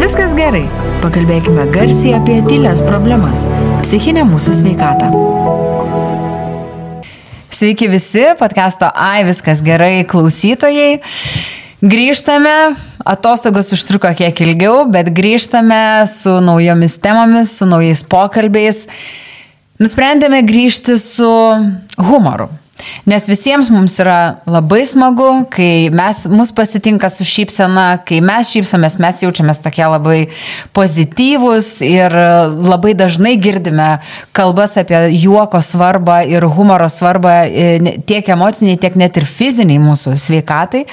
viskas gerai. Pakalbėkime garsiai apie tylės problemas - psichinę mūsų sveikatą. Sveiki visi, podcast'o Ai, viskas gerai klausytojai. Grįžtame, atostogos užtruko kiek ilgiau, bet grįžtame su naujomis temomis, su naujais pokalbiais. Nusprendėme grįžti su humoru. Nes visiems mums yra labai smagu, kai mes, mus pasitinka su šypsena, kai mes šypsomės, mes jaučiamės tokie labai pozityvūs ir labai dažnai girdime kalbas apie juoko svarbą ir humoro svarbą e, tiek emociniai, tiek net ir fiziniai mūsų sveikatai.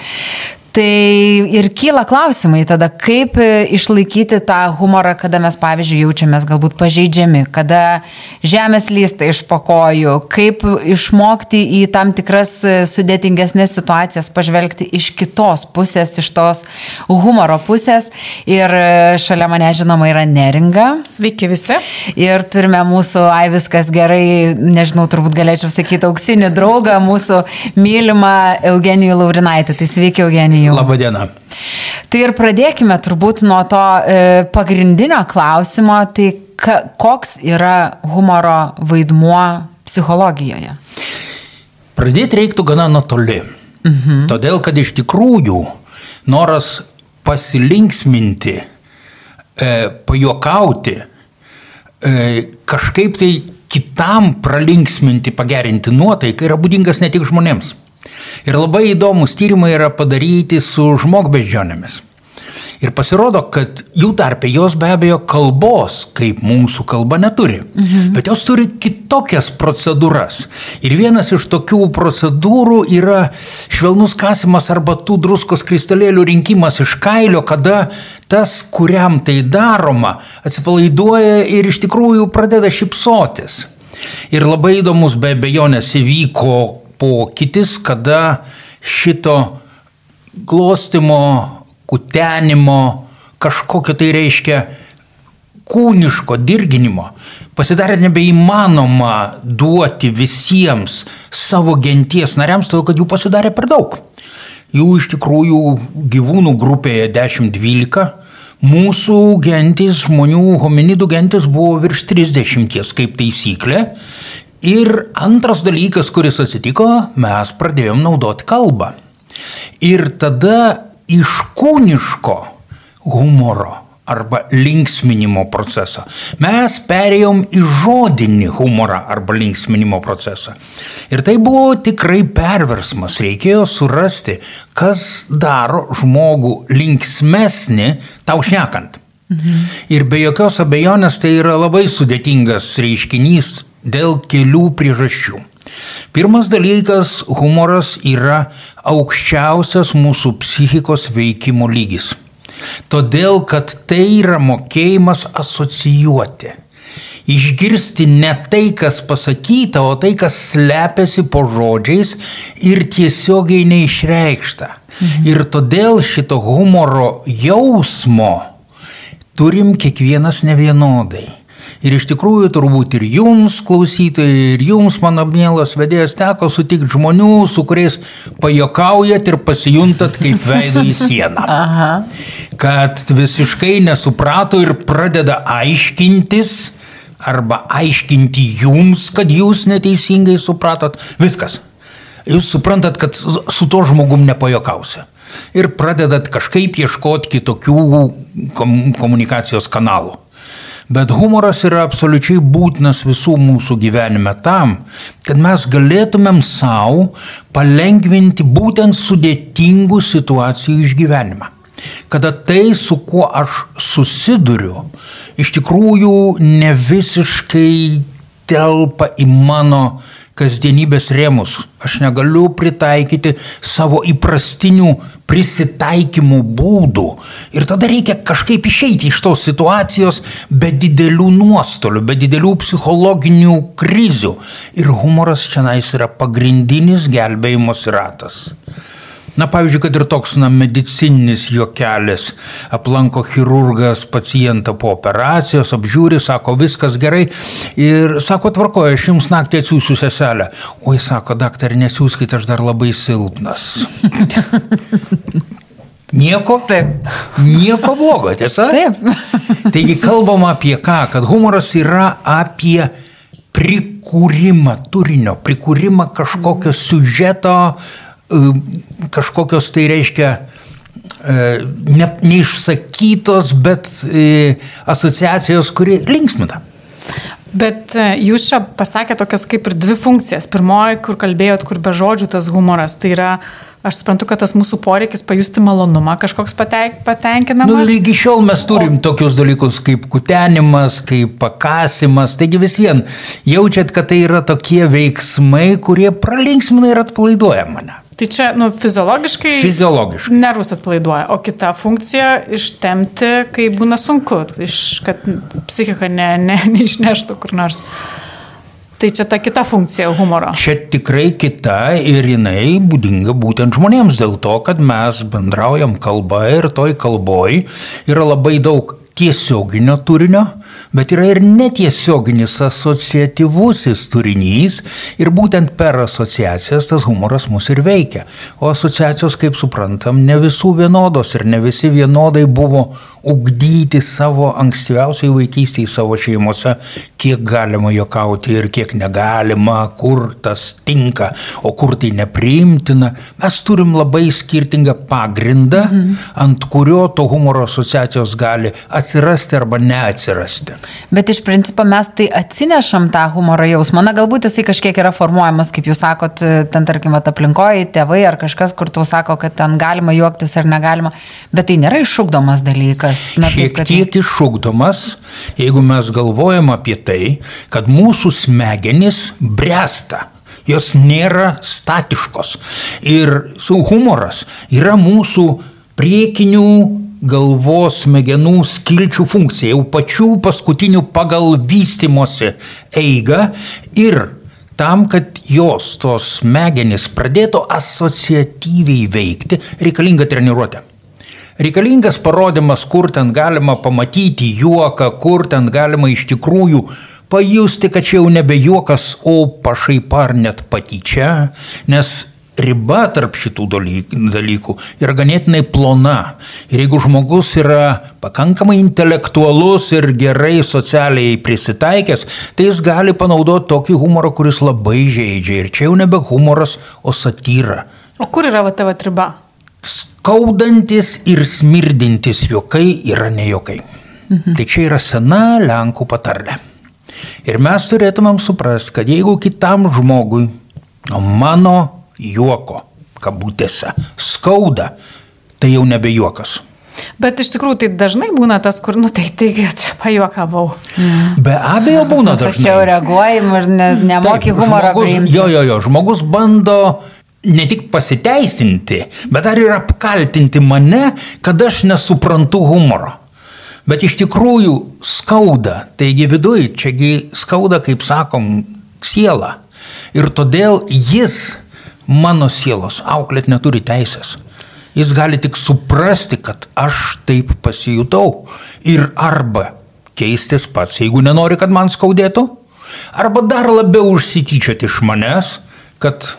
Tai ir kyla klausimai tada, kaip e, išlaikyti tą humorą, kada mes, pavyzdžiui, jaučiamės galbūt pažeidžiami, kada žemės lysta iš pakojų, kaip išmokti į tam tikras e, sudėtingesnės situacijas pažvelgti iš kitos pusės, iš tos humoro pusės. Ir e, šalia mane, žinoma, yra neringa. Sveiki visi. Ir turime mūsų, ai viskas gerai, nežinau, turbūt galėčiau sakyti, auksinį draugą, mūsų mylimą Eugenijų Laurinaitį. Tai sveiki, Eugenijų jau. Labą dieną. Tai ir pradėkime turbūt nuo to e, pagrindinio klausimo, tai ka, koks yra humoro vaidmuo psichologijoje? Pradėti reiktų gana nuo toli. Mhm. Todėl, kad iš tikrųjų noras pasilinksminti, e, pajokauti, e, kažkaip tai kitam pralinksminti, pagerinti nuotaiką yra būdingas ne tik žmonėms. Ir labai įdomus tyrimai yra padaryti su žmogbeždžionėmis. Ir pasirodo, kad jų tarpe jos be abejo kalbos, kaip mūsų kalba neturi, mhm. bet jos turi kitokias procedūras. Ir vienas iš tokių procedūrų yra švelnus kasimas arba tų druskos kristalėlių rinkimas iš kailio, kada tas, kuriam tai daroma, atsipalaiduoja ir iš tikrųjų pradeda šipsotis. Ir labai įdomus be abejonės įvyko pokytis, kada šito glostimo, kutenimo, kažkokio tai reiškia kūniško dirginimo pasidarė nebeįmanoma duoti visiems savo genties nariams, todėl kad jų pasidarė per daug. Jų iš tikrųjų gyvūnų grupėje 10-12, mūsų gentis, žmonių hominidų gentis buvo virš 30 kaip taisyklė Ir antras dalykas, kuris atsitiko, mes pradėjom naudoti kalbą. Ir tada iš kūniško humoro arba linksminimo procesą mes perėjom į žodinį humorą arba linksminimo procesą. Ir tai buvo tikrai perversmas. Reikėjo surasti, kas daro žmogų linksmesnį tau šnekant. Mhm. Ir be jokios abejonės tai yra labai sudėtingas reiškinys dėl kelių priežasčių. Pirmas dalykas - humoras yra aukščiausias mūsų psichikos veikimo lygis. Todėl, kad tai yra mokėjimas asocijuoti. Išgirsti ne tai, kas pasakyta, o tai, kas slepiasi po žodžiais ir tiesiogiai neišreikšta. Mhm. Ir todėl šito humoro jausmo turim kiekvienas nevienodai. Ir iš tikrųjų turbūt ir jums, klausytojai, ir jums, mano mielas vedėjas, teko sutikti žmonių, su kuriais pajokaujat ir pasijuntat kaip veidų į sieną. Aha. Kad visiškai nesuprato ir pradeda aiškintis arba aiškinti jums, kad jūs neteisingai supratot. Viskas. Jūs suprantat, kad su to žmogum nepajokausi. Ir pradedat kažkaip ieškoti kitokių komunikacijos kanalų. Bet humoras yra absoliučiai būtinas visų mūsų gyvenime tam, kad mes galėtumėm savo palengvinti būtent sudėtingų situacijų išgyvenimą. Kada tai, su kuo aš susiduriu, iš tikrųjų ne visiškai telpa į mano kasdienybės rėmus. Aš negaliu pritaikyti savo įprastinių prisitaikymų būdų. Ir tada reikia kažkaip išeiti iš tos situacijos be didelių nuostolių, be didelių psichologinių krizių. Ir humoras čia nais yra pagrindinis gelbėjimos ratas. Na, pavyzdžiui, kad ir toks na, medicininis juokelis. Aplanko chirurgas pacientą po operacijos, apžiūri, sako, viskas gerai. Ir sako, tvarkoju, aš jums naktį atsiųsiu seselę. Oi, sako, daktarė, nesiūskite, aš dar labai silpnas. Nieko? Taip. Nieko blogo, tiesa? Taip. Taigi kalbama apie ką? Kad humoras yra apie prikūrimą turinio, prikūrimą kažkokio siužeto, e, kažkokios tai reiškia e, ne, neišsakytos, bet e, asociacijos, kuri linksmina. Bet e, jūs čia pasakėte tokias kaip ir dvi funkcijas. Pirmoji, kur kalbėjot, kur be žodžių tas humoras, tai yra, aš suprantu, kad tas mūsų poreikis pajusti malonumą kažkoks pateik, patenkinamas. Nu, iki šiol mes turim o... tokius dalykus kaip kutenimas, kaip pakasimas. Taigi vis vien jaučiat, kad tai yra tokie veiksmai, kurie pralinksmina ir atpalaiduoja mane. Tai čia, nu, fiziologiškai. Fiziologiškai. Nervus atpalaiduoja, o kita funkcija - ištemti, kai būna sunku, iš, kad psichika ne, ne, neišneštų kur nors. Tai čia ta kita funkcija humoro. Čia tikrai kita ir jinai būdinga būtent žmonėms dėl to, kad mes bendraujam kalbą ir toj kalboj yra labai daug tiesioginio turinio, bet yra ir netiesioginis asociatyvusis turinys ir būtent per asociacijas tas humoras mus ir veikia. O asociacijos, kaip suprantam, ne visų vienodos ir ne visi vienodai buvo ugdyti savo ankstyviausiai vaikystėje savo šeimose, kiek galima juokauti ir kiek negalima, kur tas tinka, o kur tai nepriimtina. Mes turim labai skirtingą pagrindą, mhm. ant kurio to humoro asociacijos gali atsirasti arba neatsirasti. Bet iš principo mes tai atsinešam tą humoro jausmą. Na, galbūt jisai kažkiek yra formuojamas, kaip jūs sakot, ten tarkim, aplinkoje, tėvai ar kažkas, kur tau sako, kad ten galima juoktis ar negalima. Bet tai nėra iššūkdomas dalykas. Na, Šiek kad... tiek iššūkdomas, jeigu mes galvojam apie tai, kad mūsų smegenys bręsta. Jos nėra statiškos. Ir su humoras yra mūsų priekinių galvos smegenų skilčių funkcija, jau pačių paskutinių pagal vystimosi eigą ir tam, kad jos tos smegenys pradėtų asociatyviai veikti, reikalinga treniruotė. Reikalingas parodymas, kur ten galima pamatyti juoką, kur ten galima iš tikrųjų pajusti, kad čia jau nebe juokas, o pašaipa ar net patyčia, nes riba tarp šitų dalykų yra ganėtinai plona. Ir jeigu žmogus yra pakankamai intelektualus ir gerai socialiai prisitaikęs, tai jis gali panaudoti tokį humorą, kuris labai žaidžia. Ir čia jau nebe humoras, o satyra. O kur yra va tavo riba? skaudantis ir smirdintis juokai yra ne juokai. Mhm. Tai čia yra sena Lenkų patarlė. Ir mes turėtumėm suprasti, kad jeigu kitam žmogui nuo mano juoko, kabutėse, skauda, tai jau nebe juokas. Bet iš tikrųjų tai dažnai būna tas, kur, nu tai taigi čia pajuokavau. Mm. Be abejo būna nu, dažnai. Tačiau reaguojam ir ne, nemoki humoro. Žmogus, jo, jo, jo, žmogus bando ne tik pasiteisinti, bet dar ir apkaltinti mane, kad aš nesuprantu humoro. Bet iš tikrųjų skauda, taigi viduje, čiagi skauda, kaip sakom, siela. Ir todėl jis mano sielos auklėt neturi teisės. Jis gali tik suprasti, kad aš taip pasijutau. Ir arba keistis pats, jeigu nenori, kad man skaudėtų, arba dar labiau užsityčioti iš manęs, kad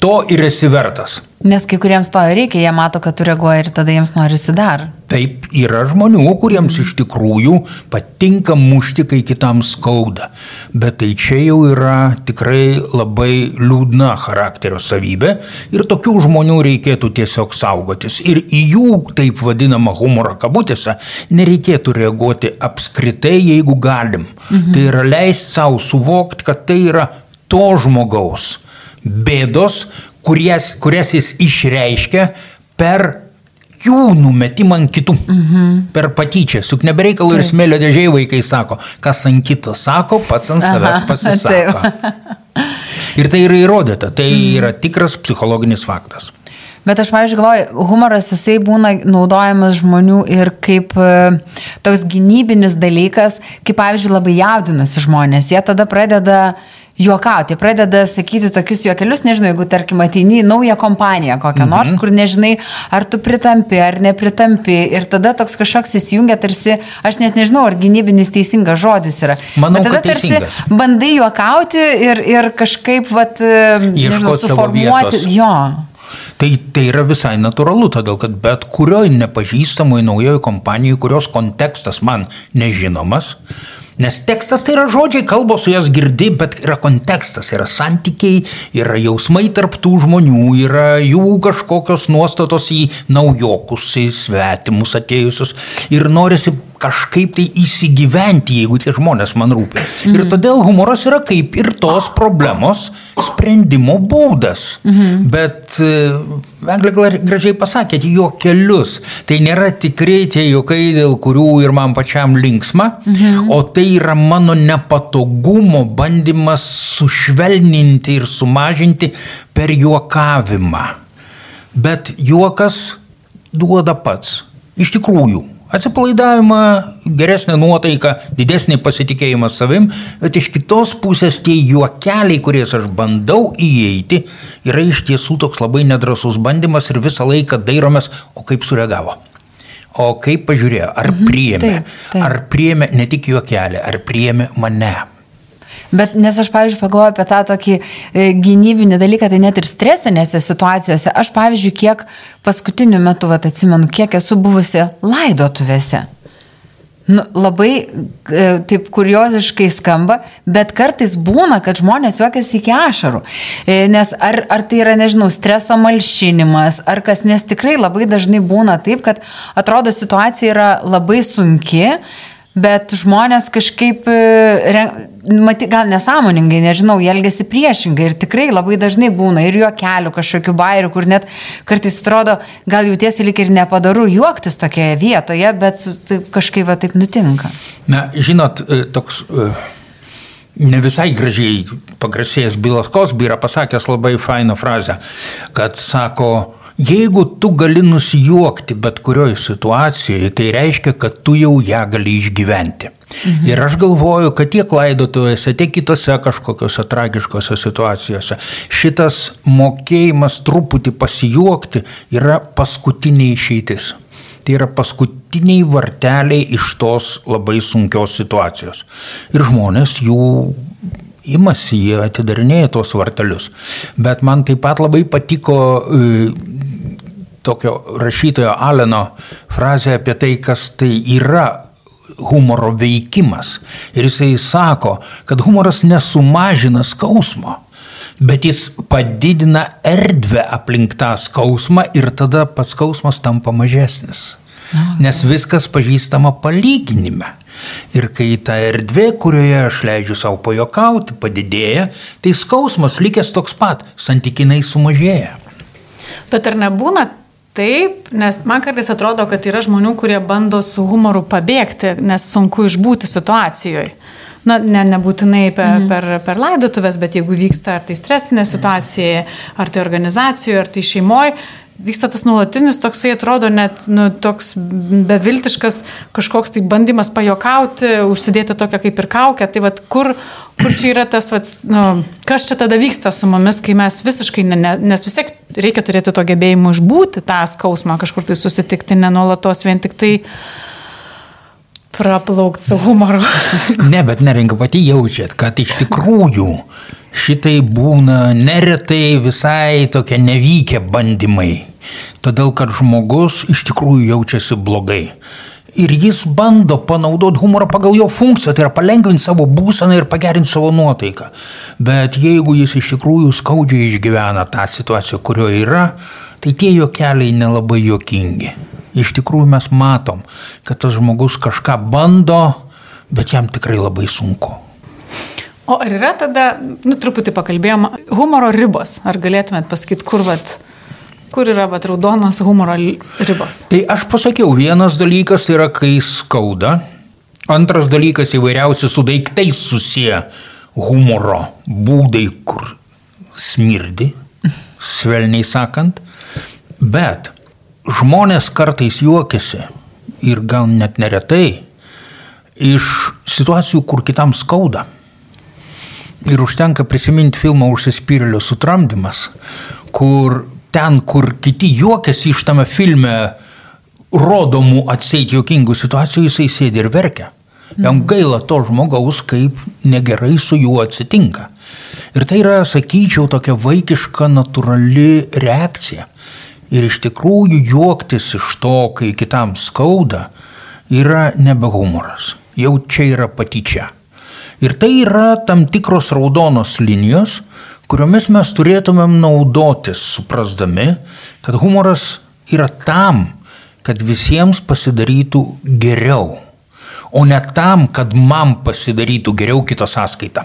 to ir esi vertas. Nes kai kuriems to reikia, jie mato, kad tu reaguoji ir tada jiems norisi dar. Taip, yra žmonių, kuriems iš tikrųjų patinka mušti, kai kitam skauda. Bet tai čia jau yra tikrai labai liūdna charakterio savybė ir tokių žmonių reikėtų tiesiog saugotis. Ir į jų taip vadinamą humorą kabutėse nereikėtų reaguoti apskritai, jeigu galim. Mhm. Tai yra leisti savo suvokti, kad tai yra to žmogaus bėdos, kurias, kurias jis išreiškia per jų numetimą ant kitų. Mhm. Per patyčią. Juk nebereikalų ir smėlio dėžiai vaikai sako, kas ant kito sako, pats ant savęs pasisako. ir tai yra įrodyta, tai mhm. yra tikras psichologinis faktas. Bet aš, pavyzdžiui, galvoju, humoras jisai būna naudojamas žmonių ir kaip e, toks gynybinis dalykas, kaip, pavyzdžiui, labai jaudinasi žmonės. Jie tada pradeda juokauti, pradeda sakyti tokius juokelius, nežinau, jeigu tarkim ateini į naują kompaniją kokią mhm. nors, kur nežinai, ar tu pritampi, ar nepritampi ir tada toks kažkoks įsijungia tarsi, aš net nežinau, ar gynybinis teisingas žodis yra. Manau, Bet tada tarsi bandai juokauti ir, ir kažkaip, vat, nežinau, suformuoti. Jo. Tai, tai yra visai natūralu, todėl kad bet kurioje nepažįstamoje naujoje kompanijoje, kurios kontekstas man nežinomas, Nes tekstas tai yra žodžiai, kalbos su jas girdi, bet yra kontekstas, yra santykiai, yra jausmai tarptų žmonių, yra jų kažkokios nuostatos į naujokus, į svetimus atėjusius. Ir norisi kažkaip tai įsigyventi, jeigu tie žmonės man rūpi. Mhm. Ir todėl humoras yra kaip ir tos problemos sprendimo būdas. Mhm. Bet Eglė gražiai pasakėt, juokelius. Tai nėra tikrai tie juokai, dėl kurių ir man pačiam linksma, mhm. o tai yra mano nepatogumo bandymas sušvelninti ir sumažinti per juokavimą. Bet juokas duoda pats. Iš tikrųjų, Atsipalaidavimą, geresnė nuotaika, didesnį pasitikėjimą savim, bet iš kitos pusės tie juokeliai, kuriais aš bandau įeiti, yra iš tiesų toks labai nedrasus bandymas ir visą laiką dairomės, o kaip sureagavo. O kaip pažiūrėjo, ar mhm, priėmė, taip, taip. ar priėmė ne tik juokelį, ar priėmė mane. Bet nes aš, pavyzdžiui, pagalvoju apie tą tokį e, gynybinį dalyką, tai net ir stresinėse situacijose. Aš, pavyzdžiui, kiek paskutiniu metu, vat, atsimenu, kiek esu buvusi laidotuvėse. Nu, labai e, taip kurioziškai skamba, bet kartais būna, kad žmonės juokiasi iki ašarų. E, nes ar, ar tai yra, nežinau, streso malšinimas, ar kas, nes tikrai labai dažnai būna taip, kad atrodo situacija yra labai sunki, bet žmonės kažkaip, e, maty, gal nesąmoningai, nežinau, elgesi priešingai ir tikrai labai dažnai būna ir juokelių kažkokių bairių, kur net kartais atrodo, gal jautiesi lik ir nepadaru juoktis tokioje vietoje, bet taip, kažkaip va taip nutinka. Na, žinot, e, toks e, ne visai gražiai pagrasėjęs Bilas Kosby yra pasakęs labai fainą frazę, kad sako, Jeigu tu gali nusijuokti bet kurioje situacijoje, tai reiškia, kad tu jau ją gali išgyventi. Mhm. Ir aš galvoju, kad tiek laidotuvėse, tiek kitose kažkokiose tragiškose situacijose šitas mokėjimas truputį pasijuokti yra paskutinė išeitis. Tai yra paskutiniai varteliai iš tos labai sunkios situacijos. Ir žmonės jų imasi, jie atidarinėja tuos vartelius. Bet man taip pat labai patiko e, tokio rašytojo Aleno frazė apie tai, kas tai yra humoro veikimas. Ir jisai sako, kad humoras nesumažina skausmo, bet jis padidina erdvę aplink tą skausmą ir tada pats skausmas tampa mažesnis. Nes viskas pažįstama palyginime. Ir kai ta erdvė, kurioje aš leidžiu savo pajokauti, padidėja, tai skausmas likęs toks pat, santykinai sumažėja. Bet ar nebūna Taip, nes man kartais atrodo, kad yra žmonių, kurie bando su humoru pabėgti, nes sunku išbūti situacijoje. Na, ne, nebūtinai per, mhm. per, per laidotuvės, bet jeigu vyksta ar tai stresinė situacija, ar tai organizacijoje, ar tai šeimoje, vyksta tas nuolatinis toksai, atrodo, net nu, toks beviltiškas kažkoks tai bandymas pajokauti, užsidėti tokią kaip ir kaukę. Tai vad, kur, kur čia yra tas, vat, nu, kas čia tada vyksta su mumis, kai mes visiškai, ne, ne, nes vis tiek reikia turėti to gebėjimo išbūti tą skausmą, kažkur tai susitikti, nenolatos vien tik tai praplaukti su humoru. ne, bet neringa pati jaučiat, kad iš tikrųjų šitai būna neretai visai tokie nevykę bandymai todėl kad žmogus iš tikrųjų jaučiasi blogai. Ir jis bando panaudoti humorą pagal jo funkciją, tai yra palengvinti savo būseną ir pagerinti savo nuotaiką. Bet jeigu jis iš tikrųjų skaudžiai išgyvena tą situaciją, kurioje yra, tai tie juokeliai nelabai juokingi. Iš tikrųjų mes matom, kad tas žmogus kažką bando, bet jam tikrai labai sunku. O ar yra tada, nu truputį pakalbėjom, humoro ribos? Ar galėtumėt pasakyti, kur vat Kur yra vat, raudonos humoro ribos? Tai aš pasakiau, vienas dalykas yra, kai skauda, antras dalykas įvairiausi su daiktais susiję humoro būdai, kur smirdi, svelniai sakant, bet žmonės kartais juokiasi ir gal net neretai iš situacijų, kur kitam skauda. Ir užtenka prisiminti filmą Užsispyrėlio sutramdymas, kur ten, kur kiti juokiasi iš tame filme rodomų atseit juokingų situacijų, jisai sėdi ir verkia. Jam mhm. gaila to žmogaus, kaip negerai su juo atsitinka. Ir tai yra, sakyčiau, tokia vaikiška, natūrali reakcija. Ir iš tikrųjų juoktis iš to, kai kitam skauda, yra nebe humoras. Jau čia yra patyčia. Ir tai yra tam tikros raudonos linijos, kuriomis mes turėtumėm naudotis, suprasdami, kad humoras yra tam, kad visiems pasidarytų geriau, o ne tam, kad man pasidarytų geriau kito sąskaita.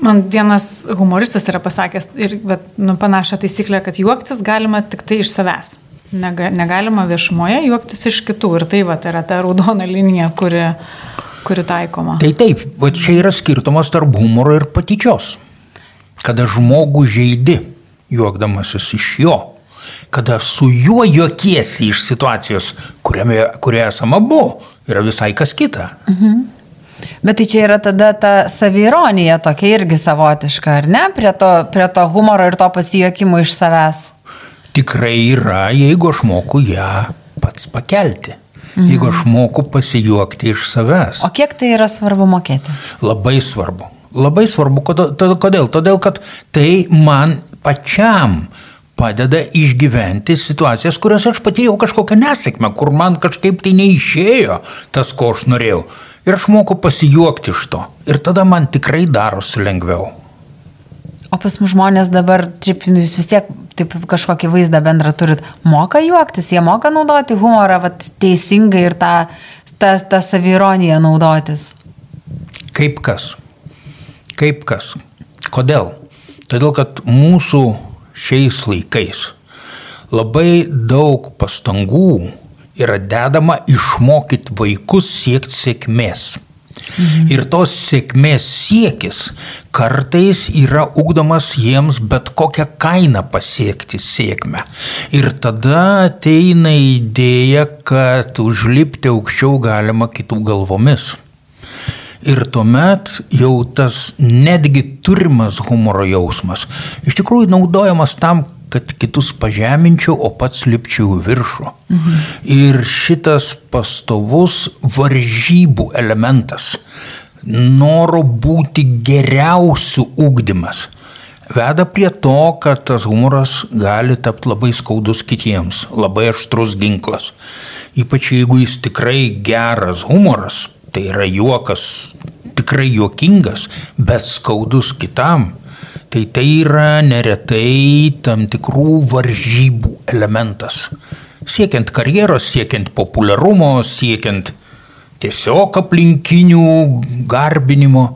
Man vienas humoristas yra pasakęs ir bet, nu, panašią taisyklę, kad juoktis galima tik tai iš savęs. Nega, negalima viešumoje juoktis iš kitų. Ir tai va, tai yra ta raudona linija, kuri, kuri taikoma. Tai taip, va čia yra skirtumas tarp humoro ir patyčios. Kada žmogų žaidi, juokdamasis iš jo. Kada su juo juokiesi iš situacijos, kuriame, kurioje esame abu, yra visai kas kita. Mhm. Bet tai čia yra tada ta savironija tokia irgi savotiška, ar ne? Prie to, prie to humoro ir to pasijokimo iš savęs. Tikrai yra, jeigu aš moku ją pats pakelti. Mhm. Jeigu aš moku pasijuokti iš savęs. O kiek tai yra svarbu mokėti? Labai svarbu. Labai svarbu. Kodėl? Todėl, kad tai man pačiam padeda išgyventi situacijas, kuriuose aš patyrėjau kažkokią nesėkmę, kur man kažkaip tai neišėjo tas, ko aš norėjau. Ir aš moku pasijuokti iš to. Ir tada man tikrai darosi lengviau. O pas mus žmonės dabar, čia jūs vis tiek taip kažkokį vaizdą bendrą turit, moka juoktis, jie moka naudoti humorą vat, teisingai ir tą, tą, tą savironiją naudotis. Kaip kas? Kaip kas? Kodėl? Todėl, kad mūsų šiais laikais labai daug pastangų yra dedama išmokyti vaikus siekti sėkmės. Mhm. Ir tos sėkmės siekis kartais yra ugdomas jiems bet kokią kainą pasiekti sėkmę. Ir tada ateina idėja, kad užlipti aukščiau galima kitų galvomis. Ir tuomet jau tas netgi turimas humoro jausmas iš tikrųjų naudojamas tam, kad kitus pažeminčiau, o pats lipčiau viršų. Mhm. Ir šitas pastovus varžybų elementas, noro būti geriausių ūkdymas, veda prie to, kad tas humoras gali tapti labai skaudus kitiems, labai aštrus ginklas. Ypač jeigu jis tikrai geras humoras, tai yra juokas tikrai juokingas, bet skaudus kitam tai tai yra neretai tam tikrų varžybų elementas. Siekiant karjeros, siekiant populiarumo, siekiant tiesiog aplinkinių garbinimo.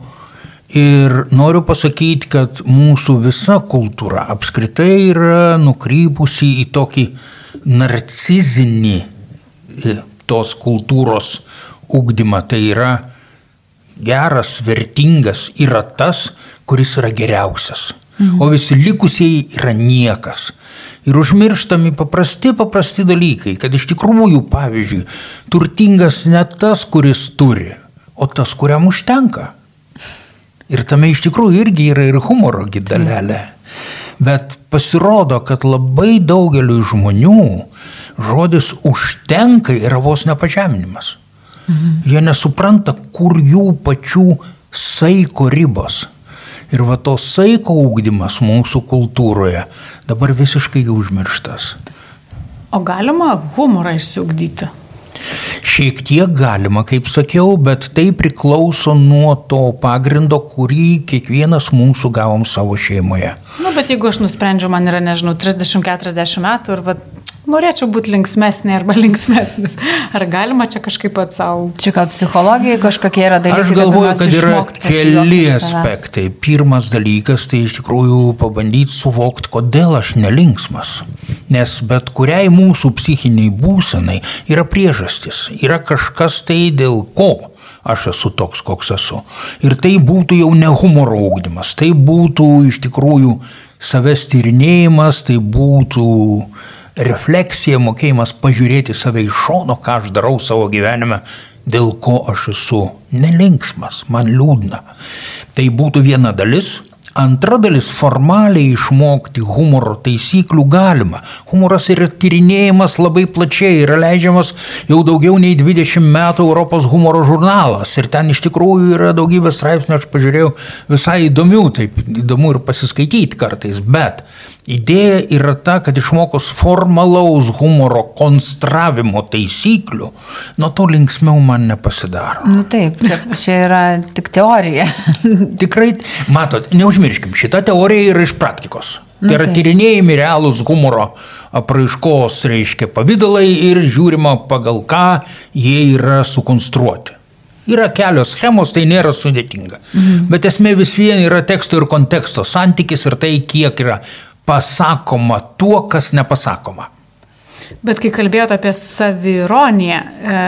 Ir noriu pasakyti, kad mūsų visa kultūra apskritai yra nukrypusi į tokį narcizinį e, tos kultūros ugdymą. Tai yra geras, vertingas yra tas, kuris yra geriausias. Mhm. O visi likusieji yra niekas. Ir užmirštami paprasti, paprasti dalykai, kad iš tikrųjų, pavyzdžiui, turtingas ne tas, kuris turi, o tas, kuriam užtenka. Ir tame iš tikrųjų irgi yra ir humoro gidalelė. Bet pasirodo, kad labai daugeliu žmonių žodis užtenka yra vos nepažeminimas. Mhm. Jie nesupranta, kur jų pačių saiko ribos. Ir va to saiko ūkdymas mūsų kultūroje dabar visiškai užmirštas. O galima humorą išsiugdyti? Šiek tiek galima, kaip sakiau, bet tai priklauso nuo to pagrindo, kurį kiekvienas mūsų gavom savo šeimoje. Na, nu, bet jeigu aš nusprendžiu, man yra, nežinau, 30-40 metų ir vat, norėčiau būti linksmesnė arba linksmesnis. Ar galima čia kažkaip pats savo? Čia gal psichologija kažkokie yra dalykai. Aš galvoju, kad yra keli aspektai. Pirmas dalykas tai iš tikrųjų pabandyti suvokti, kodėl aš nelinksmas. Nes bet kuriai mūsų psichiniai būsenai yra priežastis, yra kažkas tai dėl ko aš esu toks, koks esu. Ir tai būtų jau ne humoro ūkdymas, tai būtų iš tikrųjų savęs tyrinėjimas, tai būtų uh, refleksija, mokėjimas pažiūrėti save iš šono, ką aš darau savo gyvenime, dėl ko aš esu nelinksmas, man liūdna. Tai būtų viena dalis. Antra dalis - formaliai išmokti humoro taisyklių galima. Humoras yra tyrinėjimas labai plačiai, yra leidžiamas jau daugiau nei 20 metų Europos humoro žurnalas. Ir ten iš tikrųjų yra daugybė straipsnių, aš pažiūrėjau, visai įdomių, taip įdomu ir pasiskaityti kartais. Bet idėja yra ta, kad išmokus formalaus humoro konstravimo taisyklių, nuo to linksmiau man nepasidaro. Nu taip, čia, čia yra tik teorija. Tikrai, matot, neužmirškim, šita teorija yra iš praktikos. Tai yra tyrinėjami realūs humoro apraiškos, reiškia, pavydalai ir žiūrima pagal ką jie yra sukonstruoti. Yra kelios schemos, tai nėra sudėtinga. Mhm. Bet esmė vis vien yra teksto ir konteksto santykis ir tai, kiek yra pasakoma tuo, kas nepasakoma. Bet kai kalbėjote apie savironiją, e,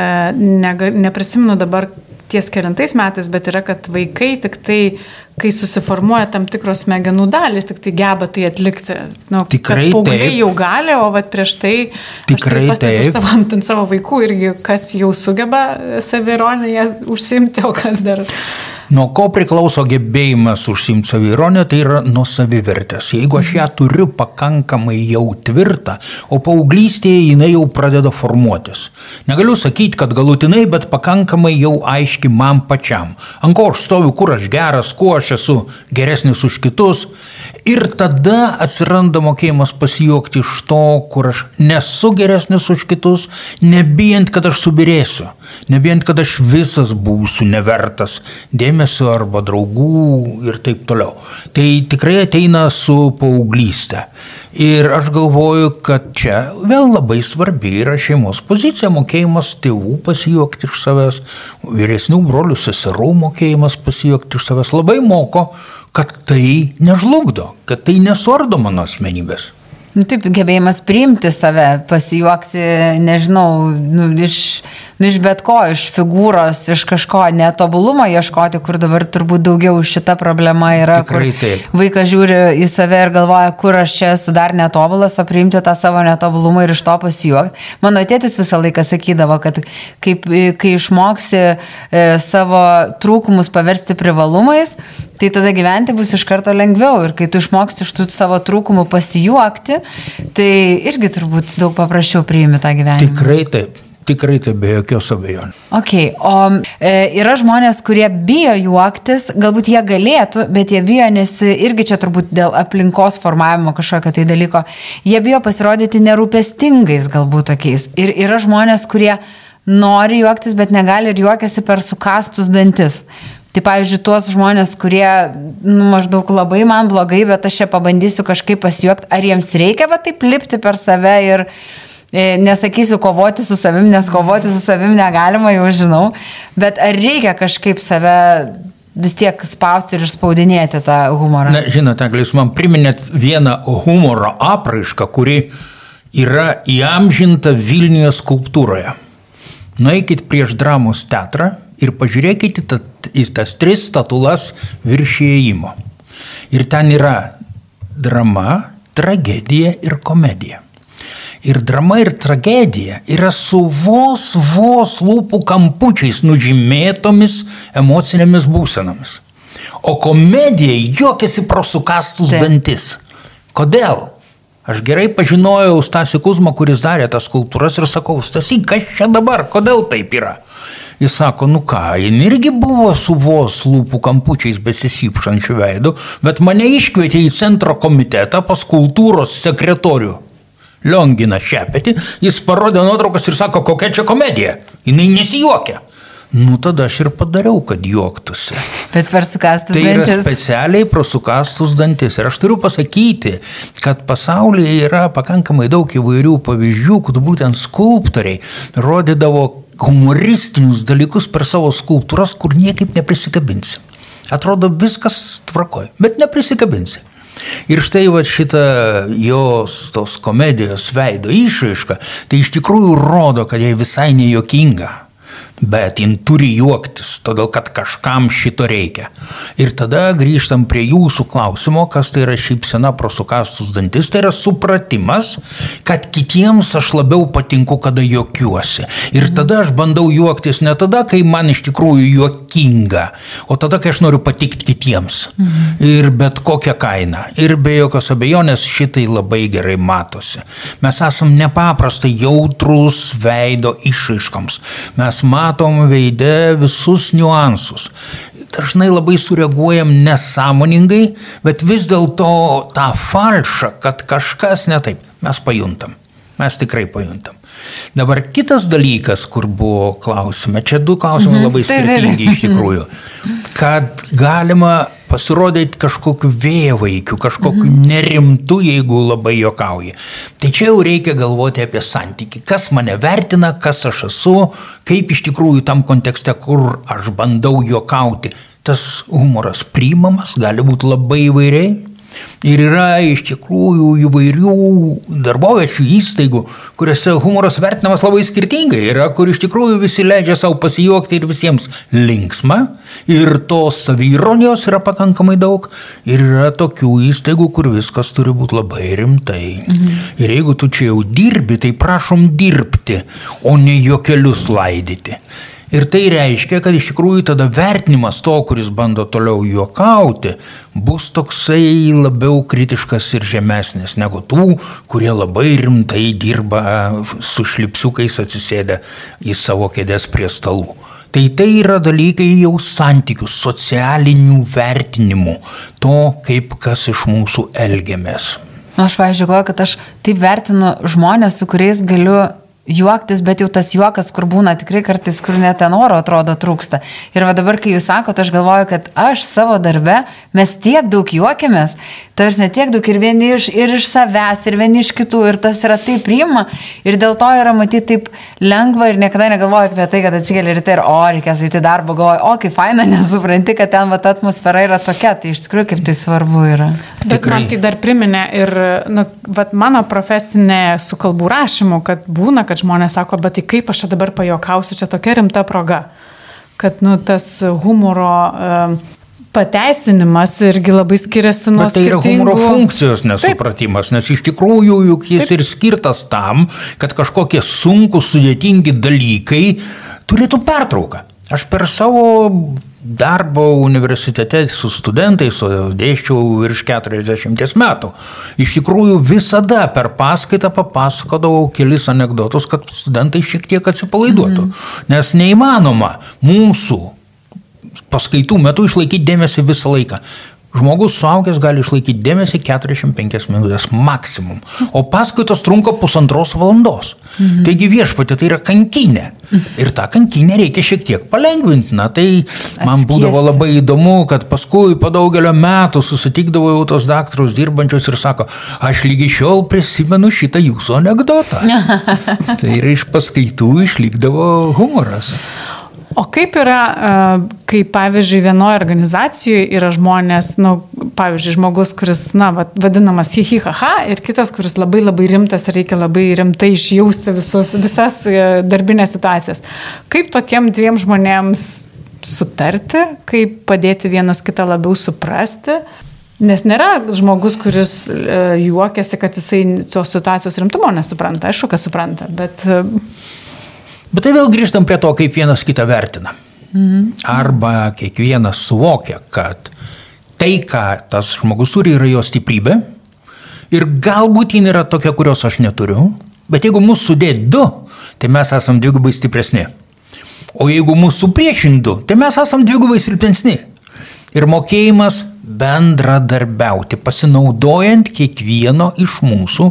nega- neprisimenu dabar ties kelintais metais, bet yra, kad vaikai tik tai, kai susiformuoja tam tikros smegenų dalis, tik tai geba tai atlikti. Nu, Tikrai taip. jau gali, o vat prieš tai... aš Tikrai tai pastebiu taip. Savo, ant savo vaikų irgi, kas jau sugeba savironiją užsimti, o kas dar... Nuo ko priklauso gebėjimas užsimti savironę, tai yra nuo savivertės. Jeigu aš ją turiu pakankamai jau tvirtą, o paauglystėje jinai jau pradeda formuotis. Negaliu sakyti, kad galutinai, bet pakankamai jau aiški man pačiam. Ant ko aš stoviu, kur aš geras, kuo aš esu geresnis už kitus. Ir tada atsiranda mokėjimas pasijuokti iš to, kur aš nesu geresnis už kitus, nebijant, kad aš subirėsiu, nebijant, kad aš visas būsiu nevertas dėmesio arba draugų ir taip toliau. Tai tikrai ateina su paauglystė. Ir aš galvoju, kad čia vėl labai svarbi yra šeimos pozicija, mokėjimas tėvų pasijuokti iš savęs, vyresnių brolių seserų mokėjimas pasijuokti iš savęs labai moko, kad tai nežlugdo, kad tai nesuardo mano asmenybės. Nu, taip, gebėjimas priimti save, pasijuokti, nežinau, nu, iš, nu, iš bet ko, iš figūros, iš kažko netobulumo ieškoti, kur dabar turbūt daugiau šita problema yra. Tikrai taip. Vaikas žiūri į save ir galvoja, kur aš čia esu dar netobulas, o priimti tą savo netobulumą ir iš to pasijuokti. Mano tėtis visą laiką sakydavo, kad kaip, kai išmoksi e, savo trūkumus paversti privalumais, tai tada gyventi bus iš karto lengviau. Ir kai tu išmoksti iš tų savo trūkumų pasijuokti, tai irgi turbūt daug paprasčiau priimi tą gyvenimą. Tikrai taip, tikrai taip, be jokios abejonės. Ok, o e, yra žmonės, kurie bijo juoktis, galbūt jie galėtų, bet jie bijo, nes irgi čia turbūt dėl aplinkos formavimo kažkokio tai dalyko, jie bijo pasirodyti nerūpestingais galbūt tokiais. Ir yra žmonės, kurie nori juoktis, bet negali ir juokiasi per sukastus dantis. Tai pavyzdžiui, tuos žmonės, kurie nu, maždaug labai man blogai, bet aš čia pabandysiu kažkaip pasijuokti, ar jiems reikia va taip lipti per save ir e, nesakysiu kovoti su savim, nes kovoti su savim negalima, jau žinau, bet ar reikia kažkaip save vis tiek spausti ir išspaudinėti tą humorą? Na, žinote, Egle, jūs man priminėt vieną humoro apraišką, kuri yra įamžinta Vilniuje skulptūroje. Nueikit prieš dramos teatrą ir pažiūrėkite į tas tris statulas virš įėjimo. Ir ten yra drama, tragedija ir komedija. Ir drama ir tragedija yra su vos, vos lūpų kampučiais nužymėtomis emocinėmis būsenomis. O komedija juokiasi pro sukastus Taip. dantis. Kodėl? Aš gerai pažinojau Stasį Kuzmą, kuris darė tas skulptūras ir sakau, Stasy, kas čia dabar, kodėl taip yra? Jis sako, nu ką, jin irgi buvo su vos lūpų kampučiais besisypšančių veidų, bet mane iškvietė į centro komitetą pas kultūros sekretorių. Liongina Šepetį, jis parodė nuotraukas ir sako, kokia čia komedija. Jis nesijuokia. Nu tada aš ir padariau, kad juoktųsi. Bet per sukastus Tai yra dantis. specialiai prosukastus dantis. Ir aš turiu pasakyti, kad pasaulyje yra pakankamai daug įvairių pavyzdžių, kur būtent skulptoriai rodydavo humoristinius dalykus per savo skulptūras, kur niekaip neprisikabinsi. Atrodo viskas tvarkoj, bet neprisikabinsi. Ir štai va šita jos tos komedijos veido išraiška, tai iš tikrųjų rodo, kad jai visai nejuokinga. Bet jin turi juoktis, todėl kad kažkam šito reikia. Ir tada grįžtam prie jūsų klausimo, kas tai yra šypsena prosukastus dantis, tai yra supratimas, kad kitiems aš labiau patinku, kada juokiuosi. Ir tada aš bandau juoktis ne tada, kai man iš tikrųjų juokinga. O tada, kai aš noriu patikti kitiems. Mhm. Ir bet kokią kainą. Ir be jokios abejonės šitai labai gerai matosi. Mes esam nepaprastai jautrus veido išaiškoms. Mes matom veidę visus niuansus. Dažnai labai sureaguojam nesąmoningai, bet vis dėlto tą falšą, kad kažkas ne taip, mes pajuntam. Mes tikrai pajuntam. Dabar kitas dalykas, kur buvo klausime, čia du klausimai mhm. labai skirtingi iš tikrųjų, kad galima pasirodyti kažkokiu vėjavaikiu, kažkokiu mhm. nerimtu, jeigu labai jokauji. Tai čia jau reikia galvoti apie santyki, kas mane vertina, kas aš esu, kaip iš tikrųjų tam kontekste, kur aš bandau jokauti. Tas humoras priimamas, gali būti labai įvairiai. Ir yra iš tikrųjų įvairių darboviečių įstaigų, kuriuose humoras vertinamas labai skirtingai. Yra, kur iš tikrųjų visi leidžia savo pasijuokti ir visiems linksma. Ir tos savironijos yra pakankamai daug. Ir yra tokių įstaigų, kur viskas turi būti labai rimtai. Mhm. Ir jeigu tu čia jau dirbi, tai prašom dirbti, o ne jokelius laidyti. Ir tai reiškia, kad iš tikrųjų tada vertinimas to, kuris bando toliau juokauti, bus toksai labiau kritiškas ir žemesnis negu tų, kurie labai rimtai dirba su šlipsiukais atsisėdę į savo kėdės prie stalų. Tai tai yra dalykai jau santykių, socialinių vertinimų, to, kaip kas iš mūsų elgiamės. Na, aš, pavyzdžiui, galvoju, kad aš taip vertinu žmonės, su kuriais galiu juoktis, bet jau tas juokas, kur būna tikrai kartais, kur net ten oro atrodo trūksta. Ir va dabar, kai jūs sakote, aš galvoju, kad aš savo darbe, mes tiek daug juokiamės, tarsi ne tiek daug ir vieni iš, ir iš savęs, ir vieni iš kitų, ir tas yra taip priima, ir dėl to yra matyti taip lengva ir niekada negalvoju apie tai, kad atsikeli ryte ir o, reikės eiti darbą, galvoju, o, kaip faina, nesupranti, kad ten va ta atmosfera yra tokia, tai iš tikrųjų kaip tai svarbu yra. Bet man tai dar priminė ir, nu, va, mano profesinė su kalbų rašymu, kad būna, kad žmonės sako, bet tai kaip aš čia dabar pajokausiu, čia tokia rimta proga, kad nu, tas humoro uh, pateisinimas irgi labai skiriasi nuo... Bet tai yra humoro funkcijos nesupratimas, Taip. nes iš tikrųjų juk jis Taip. ir skirtas tam, kad kažkokie sunkus, sudėtingi dalykai turėtų pertrauką. Aš per savo darbo universitete su studentais, o dėščiau virš 40 metų. Iš tikrųjų visada per paskaitą papasakodavau kelis anegdotus, kad studentai šiek tiek atsipalaiduotų. Mm. Nes neįmanoma mūsų paskaitų metu išlaikyti dėmesį visą laiką. Žmogus suaugęs gali išlaikyti dėmesį 45 minutės maksimum, o paskaitos trunka pusantros valandos. Mhm. Taigi viešpatė tai yra kankinė. Ir tą kankinę reikia šiek tiek palengvinti. Na tai man Atskiesti. būdavo labai įdomu, kad paskui po daugelio metų susitikdavo jau tos daktarus dirbančios ir sako, aš lygi šiol prisimenu šitą jūsų anegdotą. tai yra iš paskaitų išlikdavo humoras. O kaip yra, e, kai pavyzdžiui vienoje organizacijoje yra žmonės, nu, pavyzdžiui, žmogus, kuris, na, vadinamas hihihaha ir kitas, kuris labai labai rimtas reikia labai rimtai išjausti visus, visas e, darbinės situacijas. Kaip tokiem dviem žmonėms sutarti, kaip padėti vienas kitą labiau suprasti? Nes nėra žmogus, kuris e, juokiasi, kad jisai tos situacijos rimtumo nesupranta. Aišku, kad supranta, bet Bet tai vėl grįžtam prie to, kaip vienas kitą vertina. Mhm. Arba kiekvienas suvokia, kad tai, ką tas žmogus turi, yra jo stiprybė. Ir galbūt jin yra tokia, kurios aš neturiu. Bet jeigu mūsų sudėt du, tai mes esam dvigubai stipresni. O jeigu mūsų priešindu, tai mes esam dvigubai silpnesni. Ir mokėjimas bendradarbiauti, pasinaudojant kiekvieno iš mūsų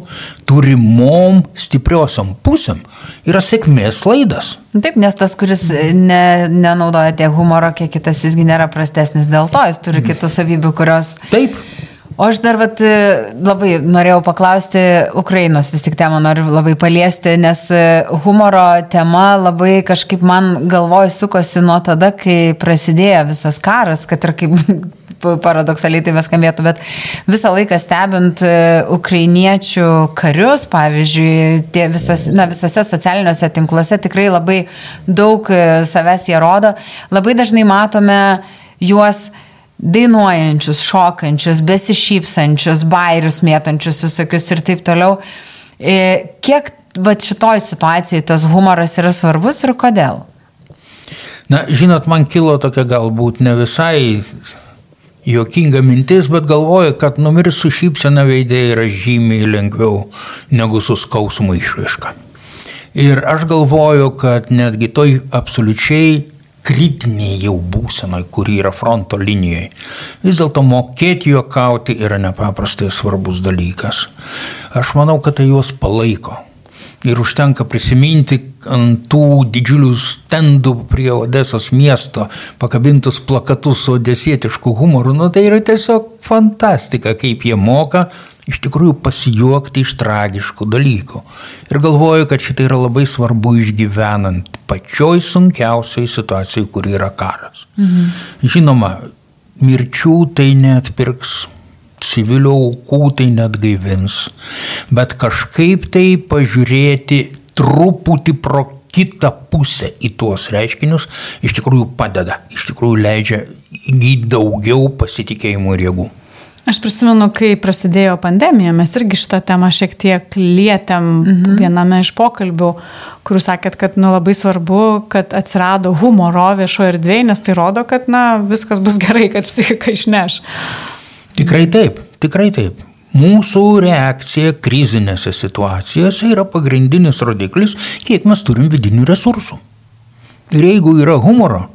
turimom stipriosiom pusėm, yra sėkmės laidas. Taip, nes tas, kuris ne, nenaudoja tiek humoro, kiek kitas, jisgi nėra prastesnis dėl to, jis turi kitų savybių, kurios... Taip. O aš dar vat, labai norėjau paklausti Ukrainos, vis tik temą noriu labai paliesti, nes humoro tema labai kažkaip man galvoj sukosi nuo tada, kai prasidėjo visas karas, kad ir kaip paradoksaliai tai skambėtų, bet visą laiką stebint e, ukrainiečių karius, pavyzdžiui, tie visos, na, visose socialiniuose tinkluose tikrai labai daug e, savęs jie rodo, labai dažnai matome juos dainuojančius, šokančius, besišypsančius, bairius mėtančius visokius ir taip toliau. E, kiek va šitoj situacijai tas humoras yra svarbus ir kodėl? Na, žinot, man kilo tokia galbūt ne visai juokinga mintis, bet galvoju, kad numirs su šypsena veidė yra žymiai lengviau negu su skausmu išraiška. Ir aš galvoju, kad netgi toj absoliučiai kritinėje jau būsenoje, kuri yra fronto linijoje, vis dėlto mokėti juokauti yra nepaprastai svarbus dalykas. Aš manau, kad tai juos palaiko. Ir užtenka prisiminti ant tų didžiulių stendų prie Odesos miesto pakabintus plakatus su odesietišku humoru. Nu, tai yra tiesiog fantastika, kaip jie moka iš tikrųjų pasijuokti iš tragiškų dalykų. Ir galvoju, kad šitai yra labai svarbu išgyvenant pačioj sunkiausiai situacijai, kur yra karas. Mhm. Žinoma, mirčių tai net pirks, civilių aukų tai net gaivins, bet kažkaip tai pažiūrėti truputį pro kitą pusę į tuos reiškinius iš tikrųjų padeda, iš tikrųjų leidžia įgyti daugiau pasitikėjimų ir jėgų. Aš prisimenu, kai prasidėjo pandemija, mes irgi šitą temą šiek tiek lietėm mhm. viename iš pokalbių, kur sakėt, kad nu, labai svarbu, kad atsirado humoro viešoje erdvėje, nes tai rodo, kad na, viskas bus gerai, kad psichika išneš. Tikrai taip, tikrai taip. Mūsų reakcija krizinėse situacijose yra pagrindinis rodiklis, kiek mes turim vidinių resursų. Ir jeigu yra humoro,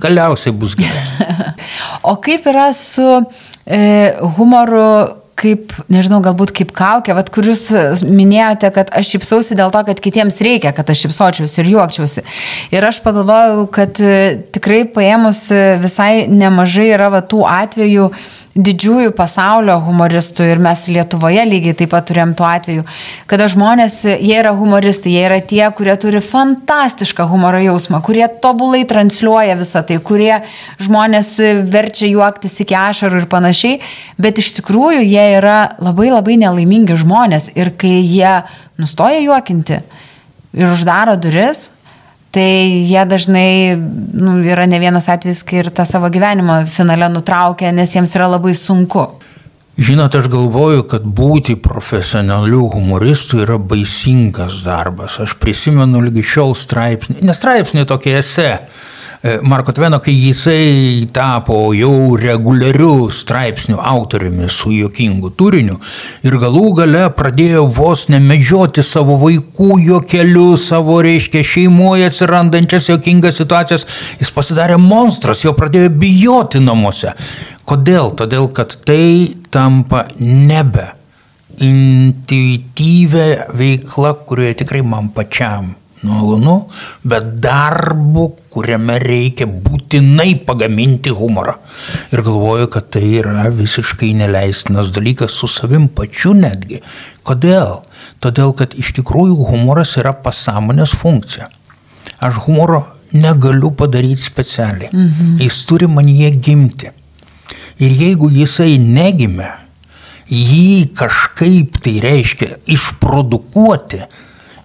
galiausiai bus gerai. o kaip yra su e, humoru kaip, nežinau, galbūt kaip kaukė, vad kur jūs minėjote, kad aš šypsausi dėl to, kad kitiems reikia, kad aš šypsočiausi ir juokčiausi. Ir aš pagalvojau, kad e, tikrai paėmus e, visai nemažai yra va, tų atvejų, didžiųjų pasaulio humoristų ir mes Lietuvoje lygiai taip pat turėjom tuo atveju, kada žmonės, jie yra humoristai, jie yra tie, kurie turi fantastišką humoro jausmą, kurie tobulai transliuoja visą tai, kurie žmonės verčia juoktis iki ašarų ir panašiai, bet iš tikrųjų jie yra labai labai nelaimingi žmonės ir kai jie nustoja juokinti ir uždaro duris, Tai jie dažnai nu, yra ne vienas atvejis, kai ir tą savo gyvenimą finale nutraukia, nes jiems yra labai sunku. Žinote, aš galvoju, kad būti profesionaliu humoristu yra baisingas darbas. Aš prisimenu lygi šiol straipsnį, ne straipsnį tokį esę E, Marko Tveno, kai jisai tapo jau reguliariu straipsnių autoriumi su jokingu turiniu ir galų gale pradėjo vos nemedžioti savo vaikų jokeliu, savo, reiškia, šeimoje atsirandančias jokingas situacijas, jis pasidarė monstras, jo pradėjo bijoti namuose. Kodėl? Todėl, kad tai tampa nebe intuityvę veiklą, kurioje tikrai man pačiam malonu, bet darbu, kuriame reikia būtinai pagaminti humorą. Ir galvoju, kad tai yra visiškai neleistinas dalykas su savim pačiu netgi. Kodėl? Todėl, kad iš tikrųjų humoras yra pasąmonės funkcija. Aš humoro negaliu padaryti specialiai. Mhm. Jis turi man jie gimti. Ir jeigu jisai negimė, jį kažkaip tai reiškia išprodukuoti,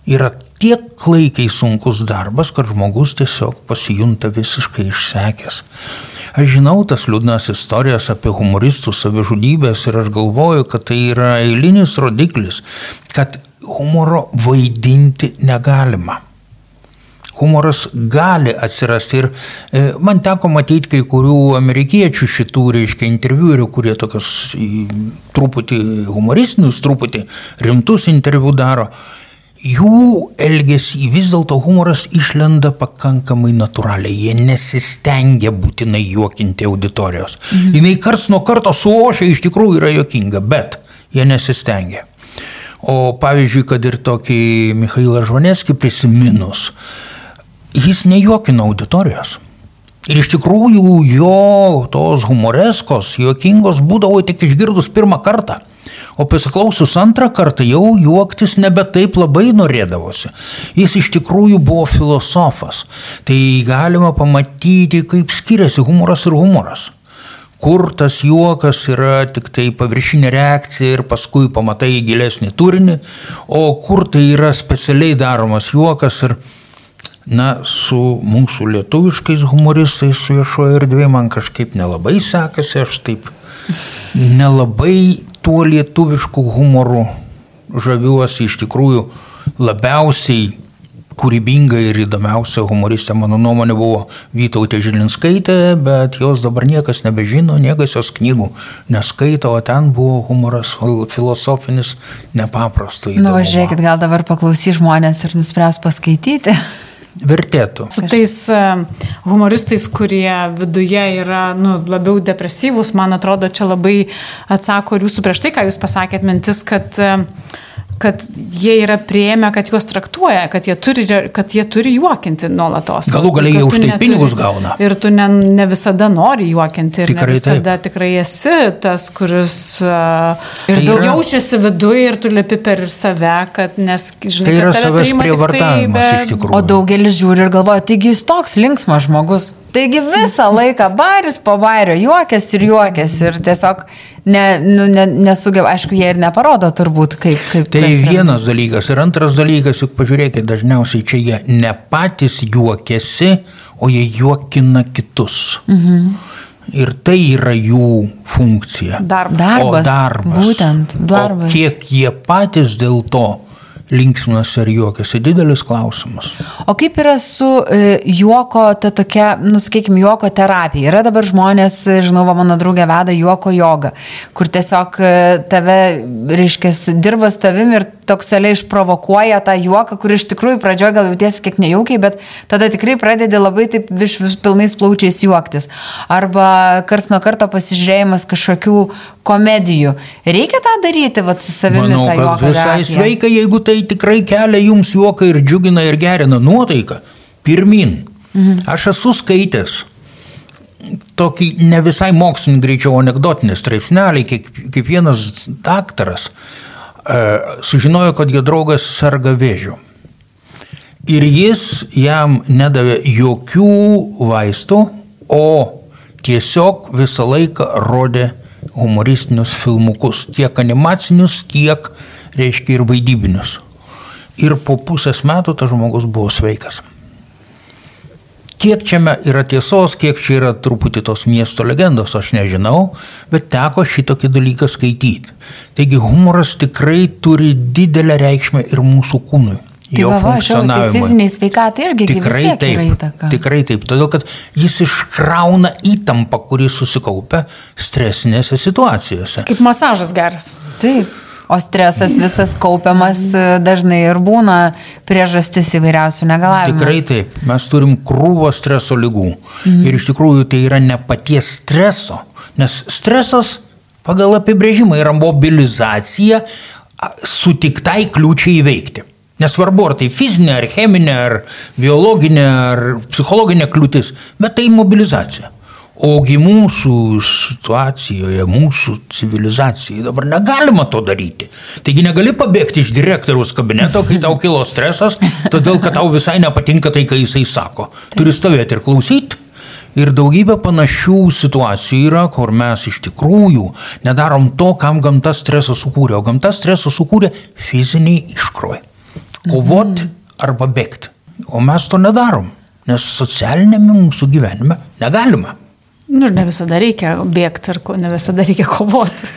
yra tiek klaikiai sunkus darbas, kad žmogus tiesiog pasijunta visiškai išsekęs. Aš žinau tas liūdnas istorijas apie humoristų savižudybės ir aš galvoju, kad tai yra eilinis rodiklis, kad humoro vaidinti negalima. Humoras gali atsirasti ir e, man teko matyti kai kurių amerikiečių šitų, reiškia, interviuerių, kurie tokius truputį humoristinius, truputį rimtus interviu daro jų elgesį vis dėlto humoras išlenda pakankamai natūraliai. Jie nesistengia būtinai juokinti auditorijos. Mhm. Jis karts nuo karto suošia, iš tikrųjų yra juokinga, bet jie nesistengia. O pavyzdžiui, kad ir tokį Mikhailą Žvaneskį prisiminus, jis nejuokina auditorijos. Ir iš tikrųjų jo tos humoreskos, juokingos būdavo tik išgirdus pirmą kartą. O pasiklausius antrą kartą jau juoktis nebe taip labai norėdavosi. Jis iš tikrųjų buvo filosofas. Tai galima pamatyti, kaip skiriasi humoras ir humoras. Kur tas juokas yra tik tai paviršinė reakcija ir paskui pamatai gilesnį turinį, o kur tai yra specialiai daromas juokas ir Na, su mūsų lietuviškais humoristais viešoje erdvėje man kažkaip nelabai sekasi, aš taip nelabai tuo lietuvišku humoru žaviuosi iš tikrųjų labiausiai kūrybinga ir įdomiausia humoristė, mano nuomonė, buvo Vytautė Žilinskaitė, bet jos dabar niekas nebežino, niekas jos knygų neskaito, o ten buvo humoras filosofinis nepaprastai. Na, nu, žiūrėkit, gal dabar paklausys žmonės ir nuspręs paskaityti. Vertėtų. Su tais e, humoristais, kurie viduje yra nu, labiau depresyvūs, man atrodo, čia labai atsako ir jūsų prieš tai, ką jūs pasakėt, mintis, kad uh, kad jie yra prieėmę, kad juos traktuoja, kad jie turi, kad jie turi juokinti nuolatos. Galų galiai jie už tai neturi, pinigus gauna. Ir tu ne, ne visada nori juokinti. Ir tikrai ne visada taip. tikrai esi tas, kuris uh, ir daug yra... jaučiasi viduje ir tu lipi per save, kad nes, žinai, tai yra savęs prievartavimas tai, iš tikrųjų. O daugelis žiūri ir galvoja, taigi jis toks linksmas žmogus. Taigi visą laiką baris po bario juokės ir juokės ir tiesiog ne, nu, ne, nesugeba, aišku, jie ir neparodo turbūt, kaip. kaip tai vienas dalykas ir antras dalykas, juk pažiūrėkite, dažniausiai čia jie ne patys juokiasi, o jie juokina kitus. Mhm. Ir tai yra jų funkcija. Darbas. darbas. O darbas. Būtent, darbas. O kiek jie patys dėl to linksminas ar juokiasi, didelis klausimas. O kaip yra su e, juoko, ta tokia, nuskaikim, juoko terapija? Yra dabar žmonės, žinau, mano draugė veda juoko jogą, kur tiesiog e, tave, reiškia, dirba su tavim ir tokseliai išprovokuoja tą juoką, kur iš tikrųjų pradžioje gal jautiesi kiek nejaukiai, bet tada tikrai pradedi labai taip vis, vis pilnais plaučiais juoktis. Arba kars nuo karto pasižiūrėjimas kažkokių komedijų. Reikia tą daryti, va, su savimi Manau, tą juoką. Visai sveika, jeigu tai tikrai kelia jums juoką ir džiugina ir gerina nuotaiką. Pirmin. Mhm. Aš esu skaitęs tokį ne visai mokslinį greičiau anegdotinį straipsnelį, kaip, kaip vienas daktaras sužinojo, kad jo draugas serga vėžiu. Ir jis jam nedavė jokių vaistų, o tiesiog visą laiką rodė humoristinius filmukus, tiek animacinius, tiek, reiškia, ir vaidybinius. Ir po pusės metų tas žmogus buvo sveikas. Kiek čia yra tiesos, kiek čia yra truputį tos miesto legendos, aš nežinau, bet teko šitokį dalyką skaityti. Taigi humoras tikrai turi didelę reikšmę ir mūsų kūnui. Tai jo va, va, tai fiziniai sveikatai irgi tikrai taip, yra įtaka. Tikrai taip, todėl kad jis iškrauna įtampą, kuri susikaupia stresinėse situacijose. Kaip masažas geras. Taip. O stresas visas kaupiamas e, dažnai ir būna priežastis įvairiausių negalavimų. Tikrai taip. Mes turim krūvą streso lygų. Mhm. Ir iš tikrųjų tai yra ne paties streso. Nes stresas pagal apibrėžimą yra mobilizacija sutiktai kliūčiai įveikti. Nesvarbu, ar tai fizinė, ar cheminė, ar biologinė, ar psichologinė kliūtis, bet tai mobilizacija. Ogi mūsų situacijoje, mūsų civilizacijai dabar negalima to daryti. Taigi negali pabėgti iš direktoriaus kabineto, kai tau kilo stresas, todėl kad tau visai nepatinka tai, ką jisai sako. Turi stovėti ir klausyti. Ir daugybė panašių situacijų yra, kur mes iš tikrųjų nedarom to, kam gamta stresą sukūrė. O gamta stresą sukūrė fiziniai iškrovai. Kovot arba bėgti. O mes to nedarom, nes socialinėme mūsų gyvenime negalima. Nu, ir ne visada reikia bėgti, ir ne visada reikia kovoti.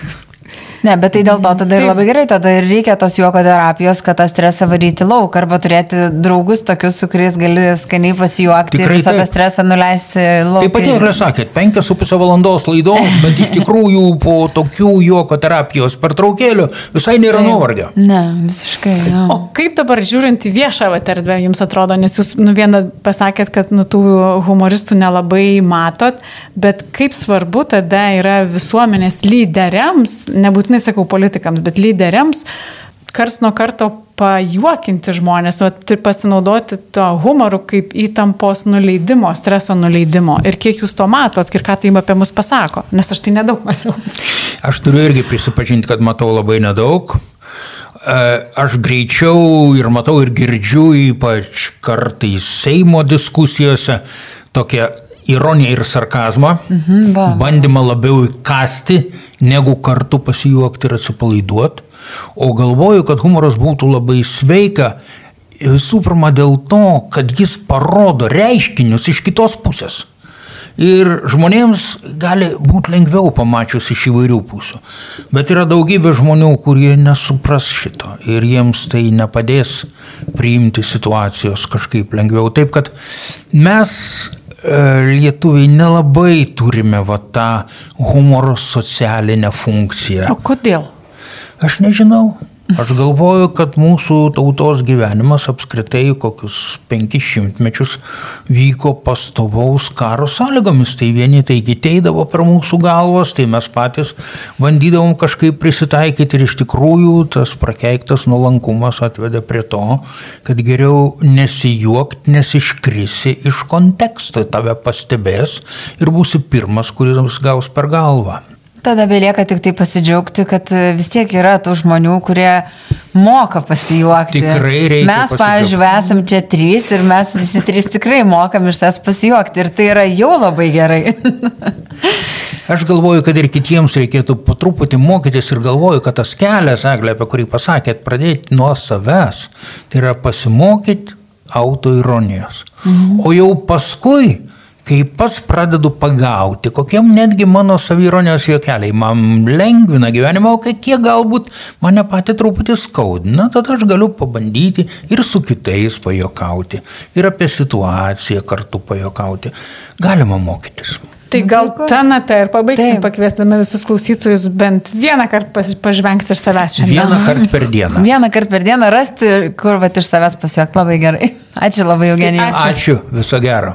Ne, bet tai dėl to tada ir labai gerai, tada ir reikia tos juoko terapijos, kad tą stresą varyti lauk, arba turėti draugus tokius, su kuriais gali skaniai pasijuokti Tikrai ir visą tą stresą nuleisti lauk. Taip pat ir sakėt, penkias su pusę valandos laidos, bet iš tikrųjų po tokių juoko terapijos pertraukėlių visai nėra nuovargio. Ne, visiškai. Ja. O kaip dabar žiūrint į viešą erdvę jums atrodo, nes jūs nu vieną pasakėt, kad nu tų humoristų nelabai matot, bet kaip svarbu tada yra visuomenės lyderiams, nebūtinai nebūtinai sakau politikams, bet lyderiams, kars nuo karto pajuokinti žmonės, o turi pasinaudoti to humoru kaip įtampos nuleidimo, streso nuleidimo. Ir kiek jūs to matot ir ką tai apie mus pasako, nes aš tai nedaug matau. Aš turiu irgi prisipažinti, kad matau labai nedaug. E, aš greičiau ir matau ir girdžiu, ypač kartais Seimo diskusijose, tokią ironiją ir sarkazmą, mhm, va. bandymą labiau įkasti, negu kartu pasijuokti ir atsipalaiduoti. O galvoju, kad humoras būtų labai sveika visų pirma dėl to, kad jis parodo reiškinius iš kitos pusės. Ir žmonėms gali būti lengviau pamačius iš įvairių pusių. Bet yra daugybė žmonių, kurie nesupras šito ir jiems tai nepadės priimti situacijos kažkaip lengviau. Taip kad mes lietuviai nelabai turime va tą humoro socialinę funkciją. O kodėl? Aš nežinau. Aš galvoju, kad mūsų tautos gyvenimas apskritai kokius penkis šimtmečius vyko pastovaus karo sąlygomis. Tai vieni tai giteidavo per mūsų galvas, tai mes patys bandydavom kažkaip prisitaikyti ir iš tikrųjų tas prakeiktas nuolankumas atvedė prie to, kad geriau nesijuokti, nes iškrisi iš konteksto, tave pastebės ir būsi pirmas, kuris gaus per galvą. Tada belieka tik tai pasidžiaugti, kad e, vis tiek yra tų žmonių, kurie moka pasijuokti. Tikrai reikia Mes, pavyzdžiui, esam čia trys ir mes visi trys tikrai mokam iš savęs pasijuokti ir tai yra jau labai gerai. Aš galvoju, kad ir kitiems reikėtų po truputį mokytis ir galvoju, kad tas kelias, Eglė, apie kurį pasakėt, pradėti nuo savęs, tai yra pasimokyti autoironijos. Mhm. O jau paskui, kai pats pradedu pagauti, kokiem netgi mano savironijos juokeliai man lengvina gyvenimą, o kiek galbūt mane pati truputį skaudina, tada aš galiu pabandyti ir su kitais pajokauti, ir apie situaciją kartu pajokauti. Galima mokytis. Tai gal tą natą ir pabaigsim, pakviesdami visus klausytojus bent vieną kartą pažvengti ir savęs šiandien. Vieną kartą per dieną. Vieną kartą per dieną rasti, kur va iš savęs pasijuokti labai gerai. Ačiū labai, Eugenija. Ačiū. Ačiū, viso gero.